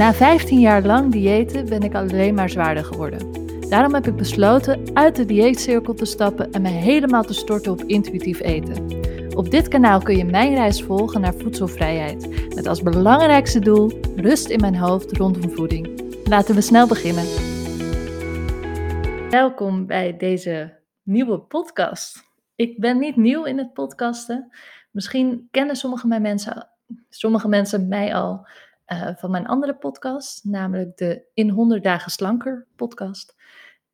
Na 15 jaar lang diëten ben ik alleen maar zwaarder geworden. Daarom heb ik besloten uit de dieetcirkel te stappen en me helemaal te storten op intuïtief eten. Op dit kanaal kun je mijn reis volgen naar voedselvrijheid, met als belangrijkste doel rust in mijn hoofd rondom voeding. Laten we snel beginnen. Welkom bij deze nieuwe podcast. Ik ben niet nieuw in het podcasten. Misschien kennen sommige, mijn mensen, sommige mensen mij al uh, van mijn andere podcast, namelijk de In 100 Dagen Slanker podcast.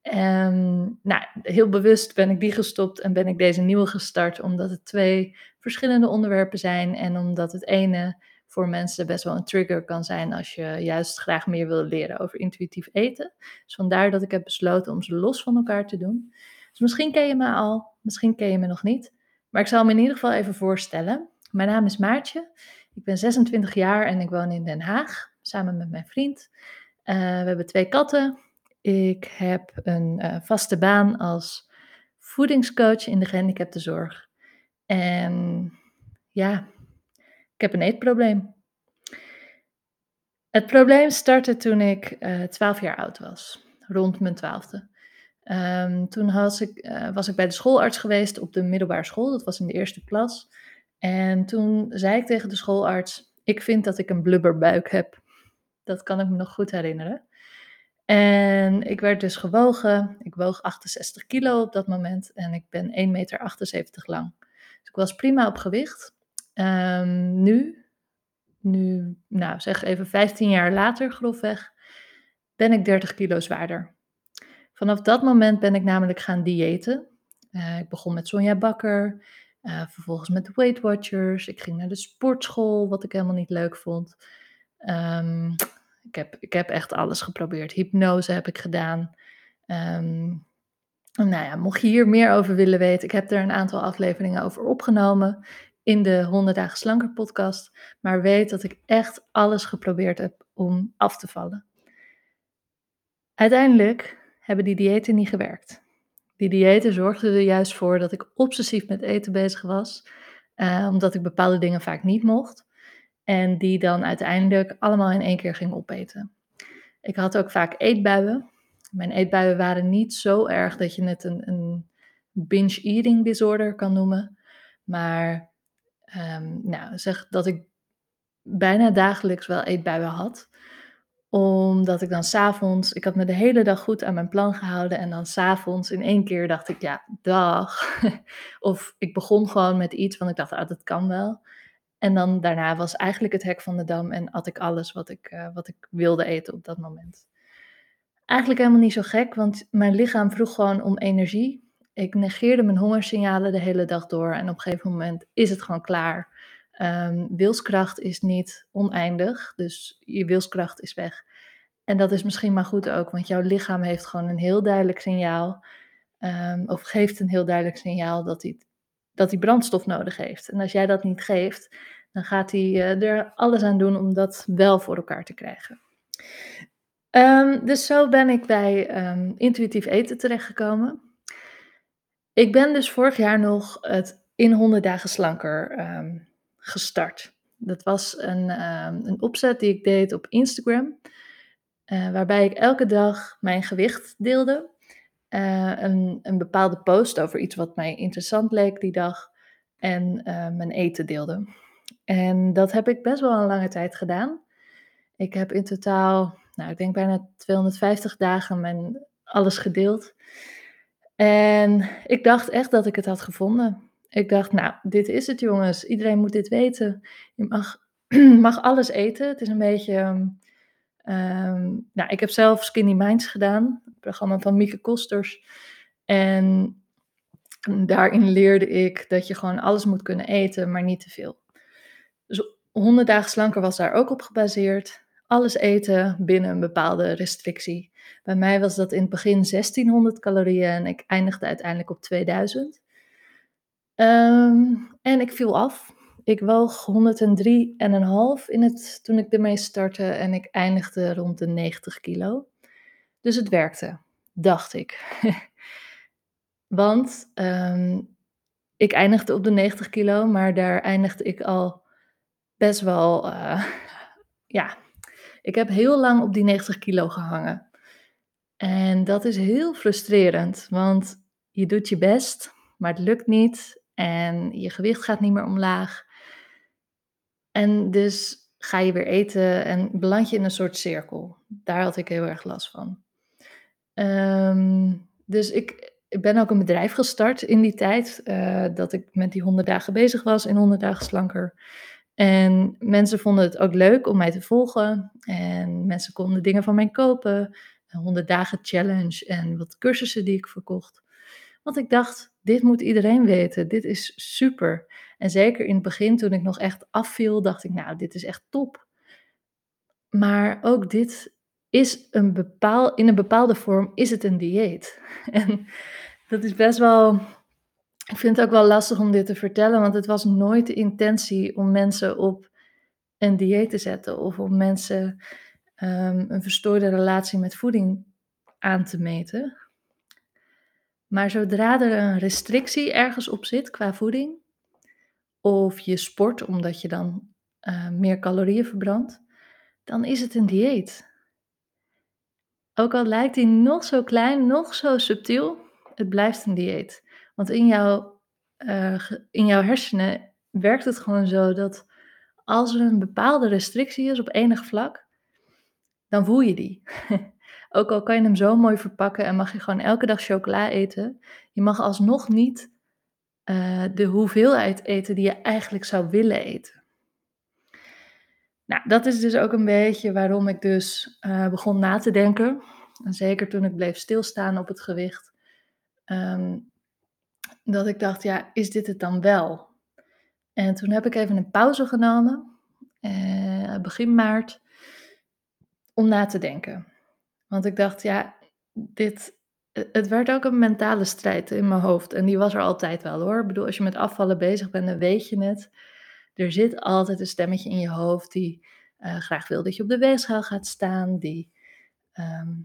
En nou, heel bewust ben ik die gestopt en ben ik deze nieuwe gestart, omdat het twee verschillende onderwerpen zijn en omdat het ene voor mensen best wel een trigger kan zijn als je juist graag meer wil leren over intuïtief eten. Dus vandaar dat ik heb besloten om ze los van elkaar te doen. Dus misschien ken je me al, misschien ken je me nog niet, maar ik zal me in ieder geval even voorstellen. Mijn naam is Maartje. Ik ben 26 jaar en ik woon in Den Haag samen met mijn vriend. Uh, we hebben twee katten. Ik heb een uh, vaste baan als voedingscoach in de gehandicaptenzorg. En ja, ik heb een eetprobleem. Het probleem startte toen ik uh, eh, 12 jaar oud was, rond mijn twaalfde. Um, toen was ik, was ik bij de schoolarts geweest op de middelbare school, dat was in de eerste klas. En toen zei ik tegen de schoolarts: Ik vind dat ik een blubberbuik heb. Dat kan ik me nog goed herinneren. En ik werd dus gewogen. Ik woog 68 kilo op dat moment en ik ben 1,78 meter lang. Dus ik was prima op gewicht. Um, nu, nu, nou zeg even 15 jaar later grofweg, ben ik 30 kilo zwaarder. Vanaf dat moment ben ik namelijk gaan diëten. Uh, ik begon met Sonja Bakker. Uh, vervolgens met Weight Watchers. Ik ging naar de sportschool, wat ik helemaal niet leuk vond. Um, ik, heb, ik heb echt alles geprobeerd. Hypnose heb ik gedaan. Um, nou ja, mocht je hier meer over willen weten, ik heb er een aantal afleveringen over opgenomen in de 100 dagen slanker podcast. Maar weet dat ik echt alles geprobeerd heb om af te vallen. Uiteindelijk hebben die diëten niet gewerkt. Die diëten zorgden er juist voor dat ik obsessief met eten bezig was, uh, omdat ik bepaalde dingen vaak niet mocht. En die dan uiteindelijk allemaal in één keer ging opeten. Ik had ook vaak eetbuien. Mijn eetbuien waren niet zo erg dat je het een, een binge eating disorder kan noemen. Maar um, nou, zeg dat ik bijna dagelijks wel eetbuien had omdat ik dan s'avonds, ik had me de hele dag goed aan mijn plan gehouden. En dan s'avonds in één keer dacht ik, ja, dag. of ik begon gewoon met iets, want ik dacht, ah, dat kan wel. En dan daarna was eigenlijk het hek van de dam en at ik alles wat ik, uh, wat ik wilde eten op dat moment. Eigenlijk helemaal niet zo gek, want mijn lichaam vroeg gewoon om energie. Ik negeerde mijn hongersignalen de hele dag door en op een gegeven moment is het gewoon klaar. Um, wilskracht is niet oneindig, dus je wilskracht is weg. En dat is misschien maar goed ook, want jouw lichaam heeft gewoon een heel duidelijk signaal, um, of geeft een heel duidelijk signaal dat hij, dat hij brandstof nodig heeft. En als jij dat niet geeft, dan gaat hij uh, er alles aan doen om dat wel voor elkaar te krijgen. Um, dus zo ben ik bij intuïtief eten terechtgekomen. Ik ben dus vorig jaar nog het in 100 dagen slanker gestart. Dat was een, ehm, een opzet die ik deed op Instagram, uh, waarbij ik elke dag mijn gewicht deelde. Uh, een, een, bepaalde post over iets wat mij interessant leek die dag en uh, mijn eten deelde. En dat heb ik best wel een lange tijd gedaan. Ik heb in totaal, nou, ik denk bijna 250 dagen mijn alles gedeeld. En ik dacht echt dat ik het had gevonden. Ik dacht, nou, dit is het jongens. Iedereen moet dit weten. Je mag, mag alles eten. Het is een beetje... Um, nou, ik heb zelf Skinny Minds gedaan. Het programma van Mieke Kosters. En daarin leerde ik dat je gewoon alles moet kunnen eten, maar niet te veel. Dus 100 dagen slanker was daar ook op gebaseerd. Alles eten binnen een bepaalde restrictie. Bij mij was dat in het begin 1600 calorieën en ik eindigde uiteindelijk op 2000. Um, en ik viel af. Ik woog 103,5 in het, toen ik ermee startte en ik eindigde rond de 90 kilo. Dus het werkte, dacht ik. Want um, ik eindigde op de 90 kilo, maar daar eindigde ik al best wel, uh, ja, Ik heb heel lang op die 90 kilo gehangen. En dat is heel frustrerend, want je doet je best, maar het lukt niet en je gewicht gaat niet meer omlaag. En dus ga je weer eten en beland je in een soort cirkel. Daar had ik heel erg last van. Ehm, dus ik, ik ben ook een bedrijf gestart in die tijd uh, dat ik met die 100 dagen bezig was, in 100 dagen slanker. En mensen vonden het ook leuk om mij te volgen. En mensen konden dingen van mij kopen. Een 100 dagen challenge en wat cursussen die ik verkocht. Want ik dacht, dit moet iedereen weten. Dit is super. En zeker in het begin, toen ik nog echt afviel, dacht ik, nou, dit is echt top. Maar ook dit is een bepaal, in een bepaalde vorm is het een dieet. En dat is best wel. Ik vind het ook wel lastig om dit te vertellen, want het was nooit de intentie om mensen op een dieet te zetten of om mensen um, een verstoorde relatie met voeding aan te meten. Maar zodra er een restrictie ergens op zit qua voeding, of je sport omdat je dan uh, meer calorieën verbrandt, dan is het een dieet. Ook al lijkt die nog zo klein, nog zo subtiel, het blijft een dieet. Want in jouw, uh, in jouw hersenen werkt het gewoon zo dat als er een bepaalde restrictie is op enig vlak, dan voel je die. Ook al kan je hem zo mooi verpakken en mag je gewoon elke dag chocola eten, je mag alsnog niet uh, de hoeveelheid eten die je eigenlijk zou willen eten. Nou, dat is dus ook een beetje waarom ik dus uh, begon na te denken. En zeker toen ik bleef stilstaan op het gewicht. Um, dat ik dacht, ja, is dit het dan wel? En toen heb ik even een pauze genomen, uh, begin maart, om na te denken. Want ik dacht, ja, dit, het werd ook een mentale strijd in mijn hoofd. En die was er altijd wel hoor. Ik bedoel, als je met afvallen bezig bent, dan weet je het. Er zit altijd een stemmetje in je hoofd die uh, graag wil dat je op de weegschaal gaat staan. Die um,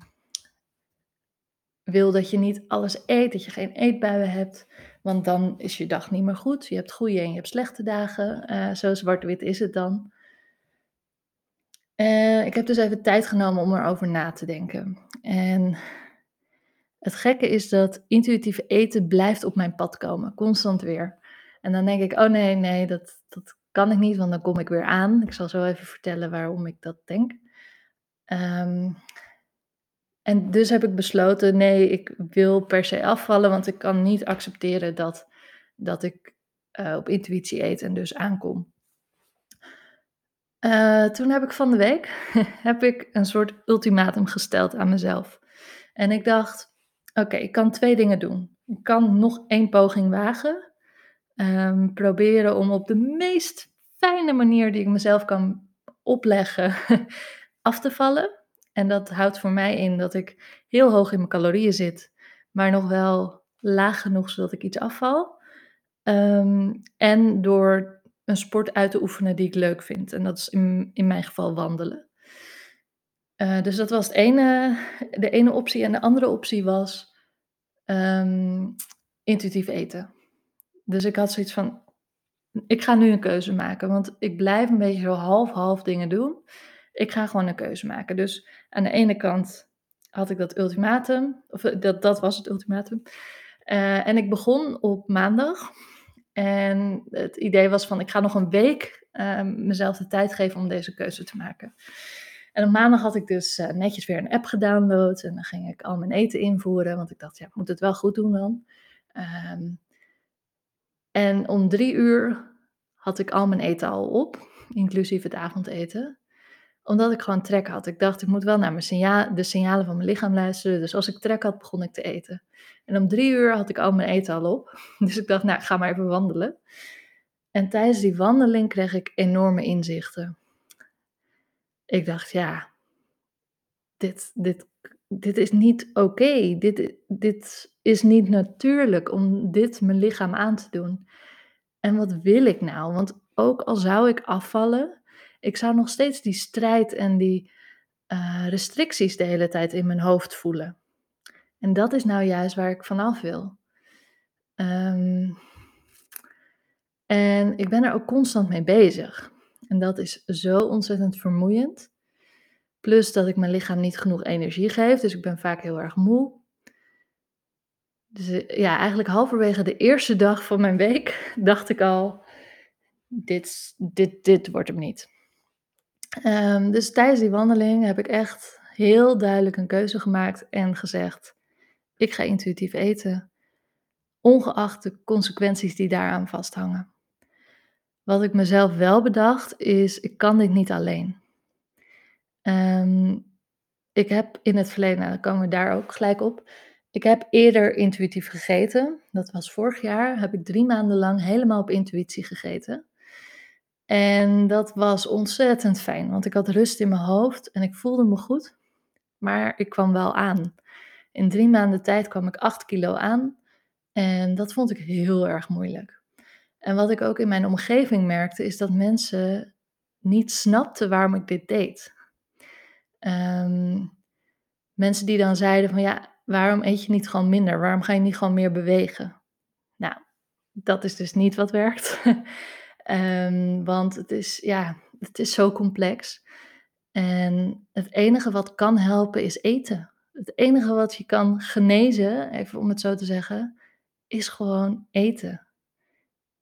wil dat je niet alles eet, dat je geen eetbuien hebt. Want dan is je dag niet meer goed. Je hebt goede en je hebt slechte dagen. Uh, zo zwart-wit is het dan. Uh, ik heb dus even tijd genomen om erover na te denken. En het gekke is dat intuïtief eten blijft op mijn pad komen, constant weer. En dan denk ik, oh nee, nee, dat, dat kan ik niet, want dan kom ik weer aan. Ik zal zo even vertellen waarom ik dat denk. Um, en dus heb ik besloten, nee, ik wil per se afvallen, want ik kan niet accepteren dat, dat ik uh, op intuïtie eet en dus aankom. Uh, toen heb ik van de week heb ik een soort ultimatum gesteld aan mezelf. En ik dacht, oké, ik kan twee dingen doen. Ik kan nog één poging wagen. Um, proberen om op de meest fijne manier die ik mezelf kan opleggen af te vallen. En dat houdt voor mij in dat ik heel hoog in mijn calorieën zit, maar nog wel laag genoeg zodat ik iets afval. Um, en door een sport uit te oefenen die ik leuk vind. En dat is in, in mijn geval wandelen. Uh, dus dat was de ene optie. En de andere optie was um, intuïtief eten. Dus ik had zoiets van, ik ga nu een keuze maken. Want ik blijf een beetje zo half-half dingen doen. Ik ga gewoon een keuze maken. Dus aan de ene kant had ik dat ultimatum, of eh, dat, dat was het ultimatum. Uh, en ik begon op maandag. En het idee was van, ik ga nog een week uh, mezelf de tijd geven om deze keuze te maken. En op maandag had ik dus uh, netjes weer een app gedownload. En dan ging ik al mijn eten invoeren, want ik dacht, ja, ik moet het wel goed doen dan. Um, en om drie uur had ik al mijn eten al op, inclusief het avondeten omdat ik gewoon trek had. Ik dacht, ik moet wel naar mijn signa de signalen van mijn lichaam luisteren. Dus als ik trek had, begon ik te eten. En om drie uur had ik al mijn eten al op. Dus ik dacht, nou, ga maar even wandelen. En tijdens die wandeling kreeg ik enorme inzichten. Ik dacht, ja, dit, dit, dit is niet oké. Dit, dit is niet natuurlijk om dit mijn lichaam aan te doen. En wat wil ik nou? Want ook al zou ik afvallen, ik zou nog steeds die strijd en die uh, restricties de hele tijd in mijn hoofd voelen. En dat is nou juist waar ik vanaf wil. Um, en ik ben er ook constant mee bezig. En dat is zo ontzettend vermoeiend. Plus dat ik mijn lichaam niet genoeg energie geef, dus ik ben vaak heel erg moe. Dus, eh, ja, eigenlijk halverwege de eerste dag van mijn week dacht ik al: "Dit dit dit wordt hem niet." Ehm, dus tijdens die wandeling heb ik echt heel duidelijk een keuze gemaakt en gezegd: "Ik ga intuïtief eten, ongeacht de consequenties die daaraan vasthangen." Wat ik mezelf wel bedacht is: ik kan dit niet alleen. Ehm, ik heb in het verleden, nou, dan komen we daar ook gelijk op. Ik heb eerder intuïtief gegeten. Dat was vorig jaar, heb ik 3 maanden lang helemaal op intuïtie gegeten. En dat was ontzettend fijn, want ik had rust in mijn hoofd en ik voelde me goed, maar ik kwam wel aan. In 3 maanden tijd kwam ik 8 kilo aan en dat vond ik heel erg moeilijk. En wat ik ook in mijn omgeving merkte, is dat mensen niet snapten waarom ik dit deed. Ehm, mensen die dan zeiden van ja, waarom eet je niet gewoon minder? Waarom ga je niet gewoon meer bewegen? Nou, dat is dus niet wat werkt. Ehm, want het is, ja, het is zo complex. En het enige wat kan helpen is eten. Het enige wat je kan genezen, even om het zo te zeggen, is gewoon eten.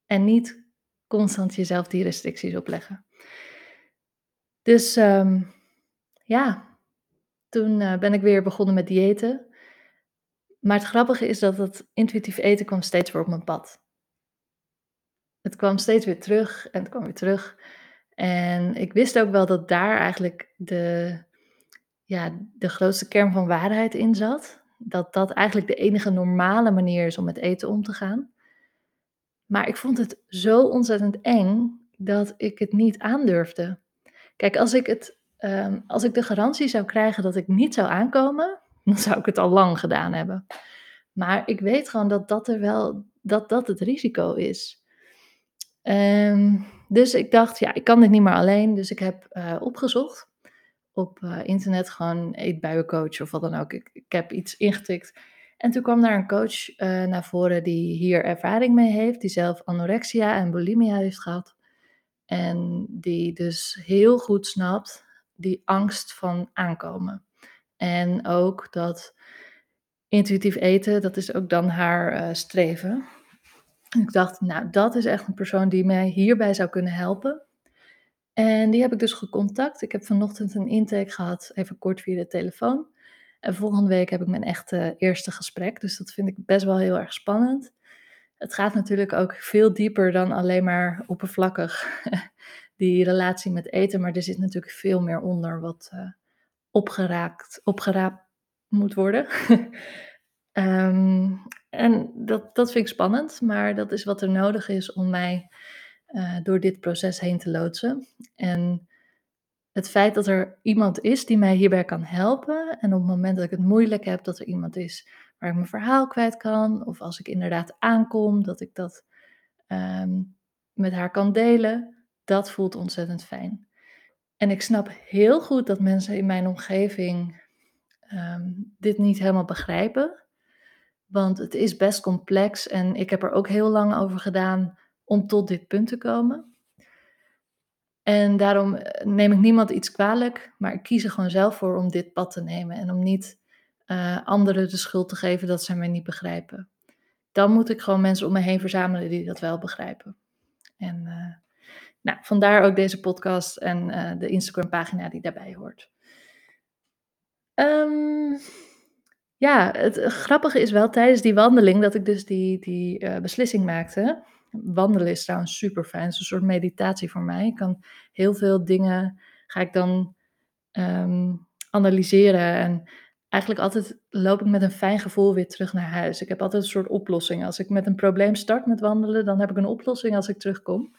En niet constant jezelf die restricties opleggen. Dus ehm, ja, toen uh, ben ik weer begonnen met diëten. Maar het grappige is dat het intuïtief eten kwam steeds weer op mijn pad. Het kwam steeds weer terug en het kwam weer terug. En ik wist ook wel dat daar eigenlijk de, ja, de grootste kern van waarheid in zat. Dat dat eigenlijk de enige normale manier is om met eten om te gaan. Maar ik vond het zo ontzettend eng dat ik het niet aandurfde. Kijk, als ik, het, um, als ik de garantie zou krijgen dat ik niet zou aankomen, dan zou ik het al lang gedaan hebben. Maar ik weet gewoon dat dat er wel, dat dat het risico is. Um, dus ik dacht, ja, ik kan dit niet meer alleen. Dus ik heb uh, opgezocht op uh, internet gewoon eetbuiencoach of wat dan ook. Ik, ik heb iets ingetikt. En toen kwam daar een coach uh, naar voren die hier ervaring mee heeft, die zelf anorexia en bulimia heeft gehad. En die dus heel goed snapt die angst van aankomen. En ook dat intuïtief eten, dat is ook dan haar streven. Ik dacht, nou, dat is echt een persoon die mij hierbij zou kunnen helpen. En die heb ik dus gecontact. Ik heb vanochtend een intake gehad, even kort via de telefoon. En volgende week heb ik mijn echte eerste gesprek. Dus dat vind ik best wel heel erg spannend. Het gaat natuurlijk ook veel dieper dan alleen maar oppervlakkig die relatie met eten. Maar er zit natuurlijk veel meer onder wat uh, opgeraakt, opgeraapt moet worden. um, En dat, dat vind ik spannend, maar dat is wat er nodig is om mij uh, door dit proces heen te loodsen. En het feit dat er iemand is die mij hierbij kan helpen. En op het moment dat ik het moeilijk heb, dat er iemand is waar ik mijn verhaal kwijt kan. Of als ik inderdaad aankom, dat ik dat um, met haar kan delen. Dat voelt ontzettend fijn. En ik snap heel goed dat mensen in mijn omgeving um, dit niet helemaal begrijpen. Want het is best complex en ik heb er ook heel lang over gedaan om tot dit punt te komen. En daarom eh, neem ik niemand iets kwalijk, maar ik kies er gewoon zelf voor om dit pad te nemen en om niet uh, anderen de schuld te geven dat ze mij niet begrijpen. Dan moet ik gewoon mensen om me heen verzamelen die dat wel begrijpen. En uh, nou, vandaar ook deze podcast en de Instagram pagina die daarbij hoort. Um, ja, het grappige is wel tijdens die wandeling dat ik dus die, die uh, beslissing maakte. Wandelen is trouwens super fijn. Het is een soort meditatie voor mij. Ik kan heel veel dingen, ga ik dan um, analyseren. En eigenlijk altijd loop ik met een fijn gevoel weer terug naar huis. Ik heb altijd een soort oplossing. Als ik met een probleem start met wandelen, dan heb ik een oplossing als ik terugkom.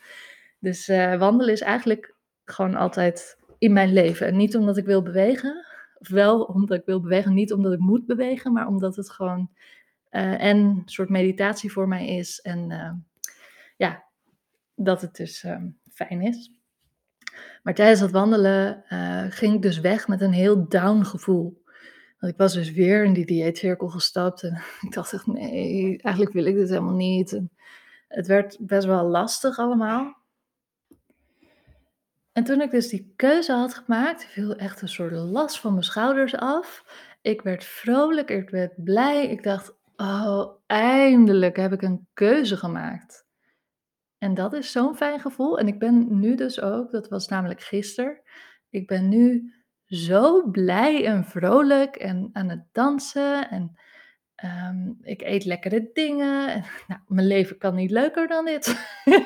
Dus uh, wandelen is eigenlijk gewoon altijd in mijn leven. En niet omdat ik wil bewegen, wel omdat ik wil bewegen, niet omdat ik moet bewegen, maar omdat het gewoon en een soort meditatie voor mij is. En uh, ja, dat het dus uh, fijn is. Maar tijdens dat wandelen eh, ging ik dus weg met een heel down gevoel. Want ik was dus weer in die dieetcirkel gestapt en ik dacht echt, nee, eigenlijk wil ik dit helemaal niet. En het werd best wel lastig allemaal. En toen ik dus die keuze had gemaakt, viel echt een soort last van mijn schouders af. Ik werd vrolijk, ik werd blij. Ik dacht: "Oh, eindelijk heb ik een keuze gemaakt." En dat is zo'n fijn gevoel. En ik ben nu dus ook dat was namelijk gisteren, ik ben nu zo blij en vrolijk en aan het dansen en, ehm, ik eet lekkere dingen en nou, mijn leven kan niet leuker dan dit.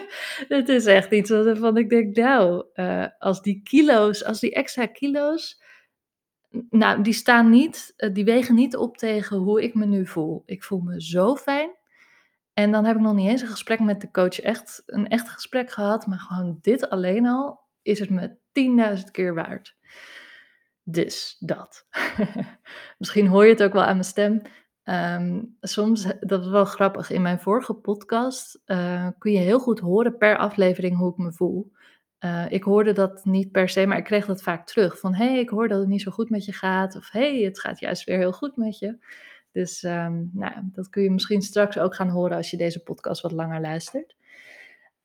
Het is echt iets waarvan ik denk, nou, eh, als die kilo's als die extra kilo's, nou, die staan niet eh, die wegen niet op tegen hoe ik me nu voel. Ik voel me zo fijn. En dan heb ik nog niet eens een gesprek met de coach echt een echt gesprek gehad, maar gewoon dit alleen al is het me 10.000 keer waard. Dus dat. Misschien hoor je het ook wel aan mijn stem. Ehm, soms, dat is wel grappig, in mijn vorige podcast eh, kun je heel goed horen per aflevering hoe ik me voel. Eh, ik hoorde dat niet per se, maar ik kreeg dat vaak terug. Van hey, ik hoor dat het niet zo goed met je gaat. Of hey, het gaat juist weer heel goed met je. Dus ehm, nou, dat kun je misschien straks ook gaan horen als je deze podcast wat langer luistert.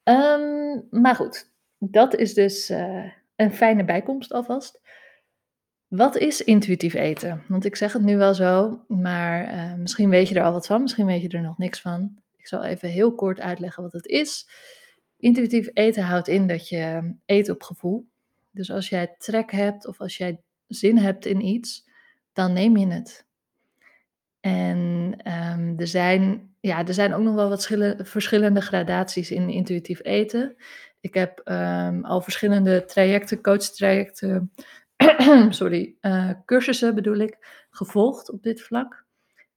Ehm, maar goed, dat is dus uh, een fijne bijkomst alvast. Wat is intuïtief eten? Want ik zeg het nu wel zo, maar uh, misschien weet je er al wat van, misschien weet je er nog niks van. Ik zal even heel kort uitleggen wat het is. Intuïtief eten houdt in dat je eet op gevoel. Dus als jij trek hebt of als jij zin hebt in iets, dan neem je het. En um, er, zijn, ja, er zijn ook nog wel wat verschillende gradaties in intuïtief eten. Ik heb um, al verschillende trajecten, coachtrajecten, sorry, uh, cursussen bedoel ik, gevolgd op dit vlak.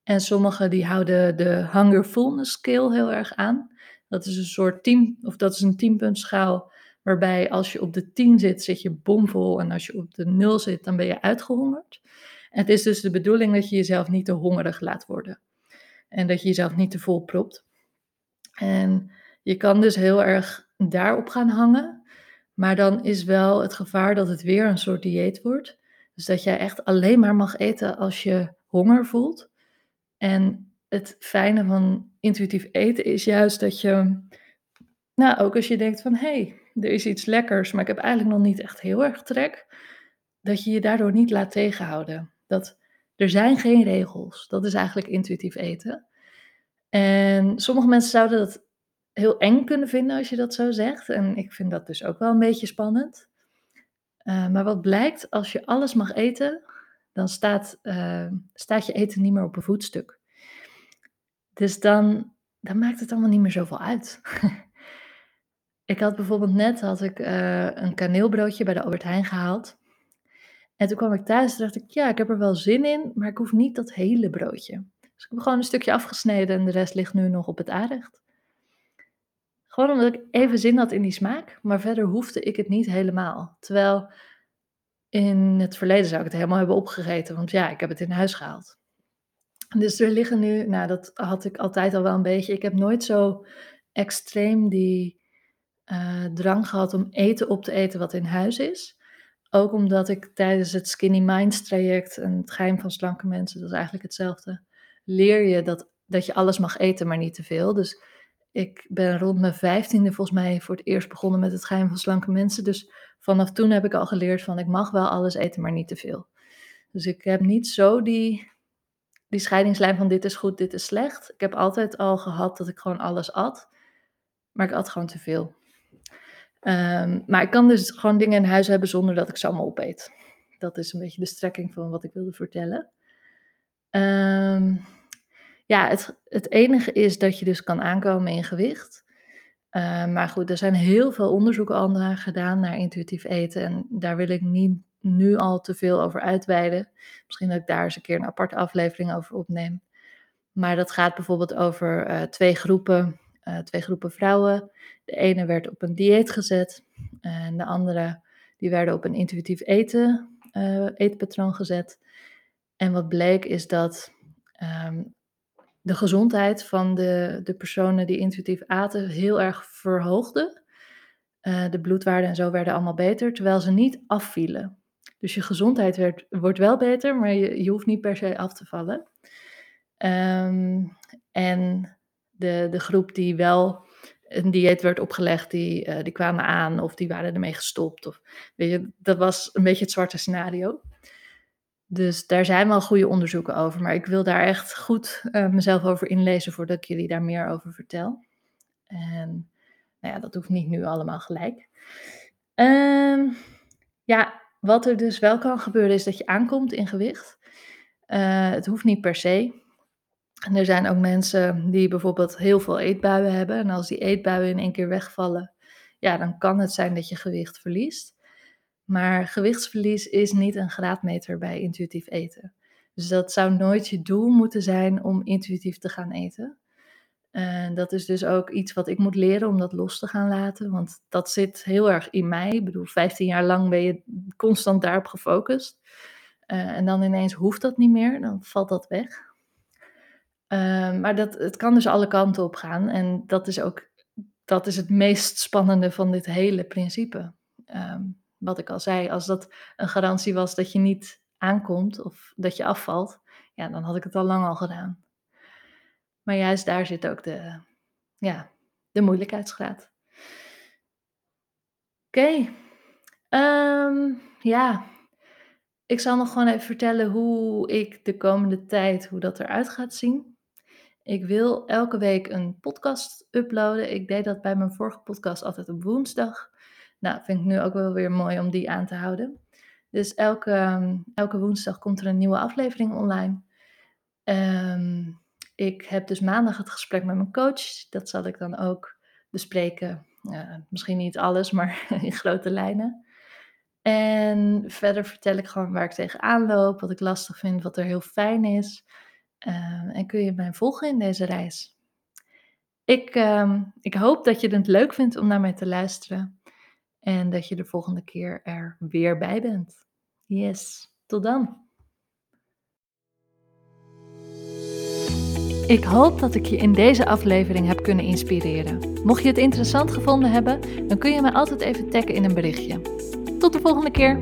En sommige die houden de hunger fullness scale heel erg aan. Dat is een soort team, of dat is een tienpuntschaal waarbij als je op de 10 zit, zit je bomvol en als je op de 0 zit, dan ben je uitgehongerd. Het is dus de bedoeling dat je jezelf niet te hongerig laat worden. En dat je jezelf niet te vol propt. En je kan dus heel erg daarop gaan hangen. Maar dan is wel het gevaar dat het weer een soort dieet wordt. Dus dat jij echt alleen maar mag eten als je honger voelt. En het fijne van intuïtief eten is juist dat je, nou ook als je denkt van hé, hey, er is iets lekkers, maar ik heb eigenlijk nog niet echt heel erg trek, dat je je daardoor niet laat tegenhouden. Dat er zijn geen regels. Dat is eigenlijk intuïtief eten. En sommige mensen zouden dat heel eng kunnen vinden als je dat zo zegt. En ik vind dat dus ook wel een beetje spannend. Uh, maar wat blijkt, als je alles mag eten, dan staat, uh, staat je eten niet meer op een voetstuk. Dus dan, dan maakt het allemaal niet meer zoveel uit. ik had bijvoorbeeld net had ik, uh, een kaneelbroodje bij de Albert Heijn gehaald. En toen kwam ik thuis en dacht ik, ja, ik heb er wel zin in, maar ik hoef niet dat hele broodje. Dus ik heb gewoon een stukje afgesneden en de rest ligt nu nog op het aanrecht. Gewoon omdat ik even zin had in die smaak, maar verder hoefde ik het niet helemaal. Terwijl in het verleden zou ik het helemaal hebben opgegeten, want ja, ik heb het in huis gehaald. Dus er liggen nu, nou dat had ik altijd al wel een beetje. Ik heb nooit zo extreem die uh, drang gehad om eten op te eten wat in huis is. Ook omdat ik tijdens het Skinny Minds traject en het geheim van slanke mensen, dat is eigenlijk hetzelfde, leer je dat, dat je alles mag eten, maar niet te veel. Dus ik ben rond mijn vijftiende volgens mij voor het eerst begonnen met het geheim van slanke mensen. Dus vanaf toen heb ik al geleerd van ik mag wel alles eten, maar niet te veel. Dus ik heb niet zo die, die scheidingslijn van dit is goed, dit is slecht. Ik heb altijd al gehad dat ik gewoon alles at, maar ik at gewoon te veel. Ehm, maar ik kan dus gewoon dingen in huis hebben zonder dat ik ze allemaal opeet. Dat is een beetje de strekking van wat ik wilde vertellen. Um, ja, het, het enige is dat je dus kan aankomen in gewicht. Uh, maar goed, er zijn heel veel onderzoeken al gedaan naar intuïtief eten. En daar wil ik niet nu al te veel over uitweiden. Misschien dat ik daar eens een keer een aparte aflevering over opneem. Maar dat gaat bijvoorbeeld over uh, twee groepen uh, twee groepen vrouwen. De ene werd op een dieet gezet en de andere die werden op een intuïtief eten, eetpatroon gezet. En wat bleek is dat um, de gezondheid van de, de personen die intuïtief aten heel erg verhoogde. Uh, de bloedwaarden en zo werden allemaal beter, terwijl ze niet afvielen. Dus je gezondheid werd, wordt wel beter, maar je, je hoeft niet per se af te vallen. Um, en de, de groep die wel een dieet werd opgelegd, die, uh, die kwamen aan of die waren ermee gestopt. Of, weet je, dat was een beetje het zwarte scenario. Dus daar zijn wel goede onderzoeken over, maar ik wil daar echt goed uh, mezelf over inlezen voordat ik jullie daar meer over vertel. En nou ja, dat hoeft niet nu allemaal gelijk. Ehm, ja, wat er dus wel kan gebeuren is dat je aankomt in gewicht. Uh, het hoeft niet per se. En er zijn ook mensen die bijvoorbeeld heel veel eetbuien hebben. En als die eetbuien in één keer wegvallen, ja, dan kan het zijn dat je gewicht verliest. Maar gewichtsverlies is niet een graadmeter bij intuïtief eten. Dus dat zou nooit je doel moeten zijn om intuïtief te gaan eten. En dat is dus ook iets wat ik moet leren om dat los te gaan laten. Want dat zit heel erg in mij. Ik bedoel, 15 jaar lang ben je constant daarop gefocust. Uh, en dan ineens hoeft dat niet meer, dan valt dat weg. Uh, maar dat, het kan dus alle kanten op gaan. En dat is ook dat is het meest spannende van dit hele principe. Um, wat ik al zei, als dat een garantie was dat je niet aankomt of dat je afvalt, ja, dan had ik het al lang al gedaan. Maar juist daar zit ook de, ja, de moeilijkheidsgraad. Oké, um, ja, ik zal nog gewoon even vertellen hoe ik de komende tijd, hoe dat eruit gaat zien. Ik wil elke week een podcast uploaden. Ik deed dat bij mijn vorige podcast altijd op woensdag. Nou, vind ik nu ook wel weer mooi om die aan te houden. Dus elke, ehm, elke woensdag komt er een nieuwe aflevering online. Um, ik heb dus maandag het gesprek met mijn coach. Dat zal ik dan ook bespreken. Misschien niet alles, maar in grote lijnen. En verder vertel ik gewoon waar ik tegenaan loop, wat ik lastig vind, wat er heel fijn is. Uh, en kun je mij volgen in deze reis. Ik, ik hoop dat je het leuk vindt om naar mij te luisteren. En dat je de volgende keer er weer bij bent. Yes, tot dan. Ik hoop dat ik je in deze aflevering heb kunnen inspireren. Mocht je het interessant gevonden hebben, dan kun je mij altijd even taggen in een berichtje. Tot de volgende keer!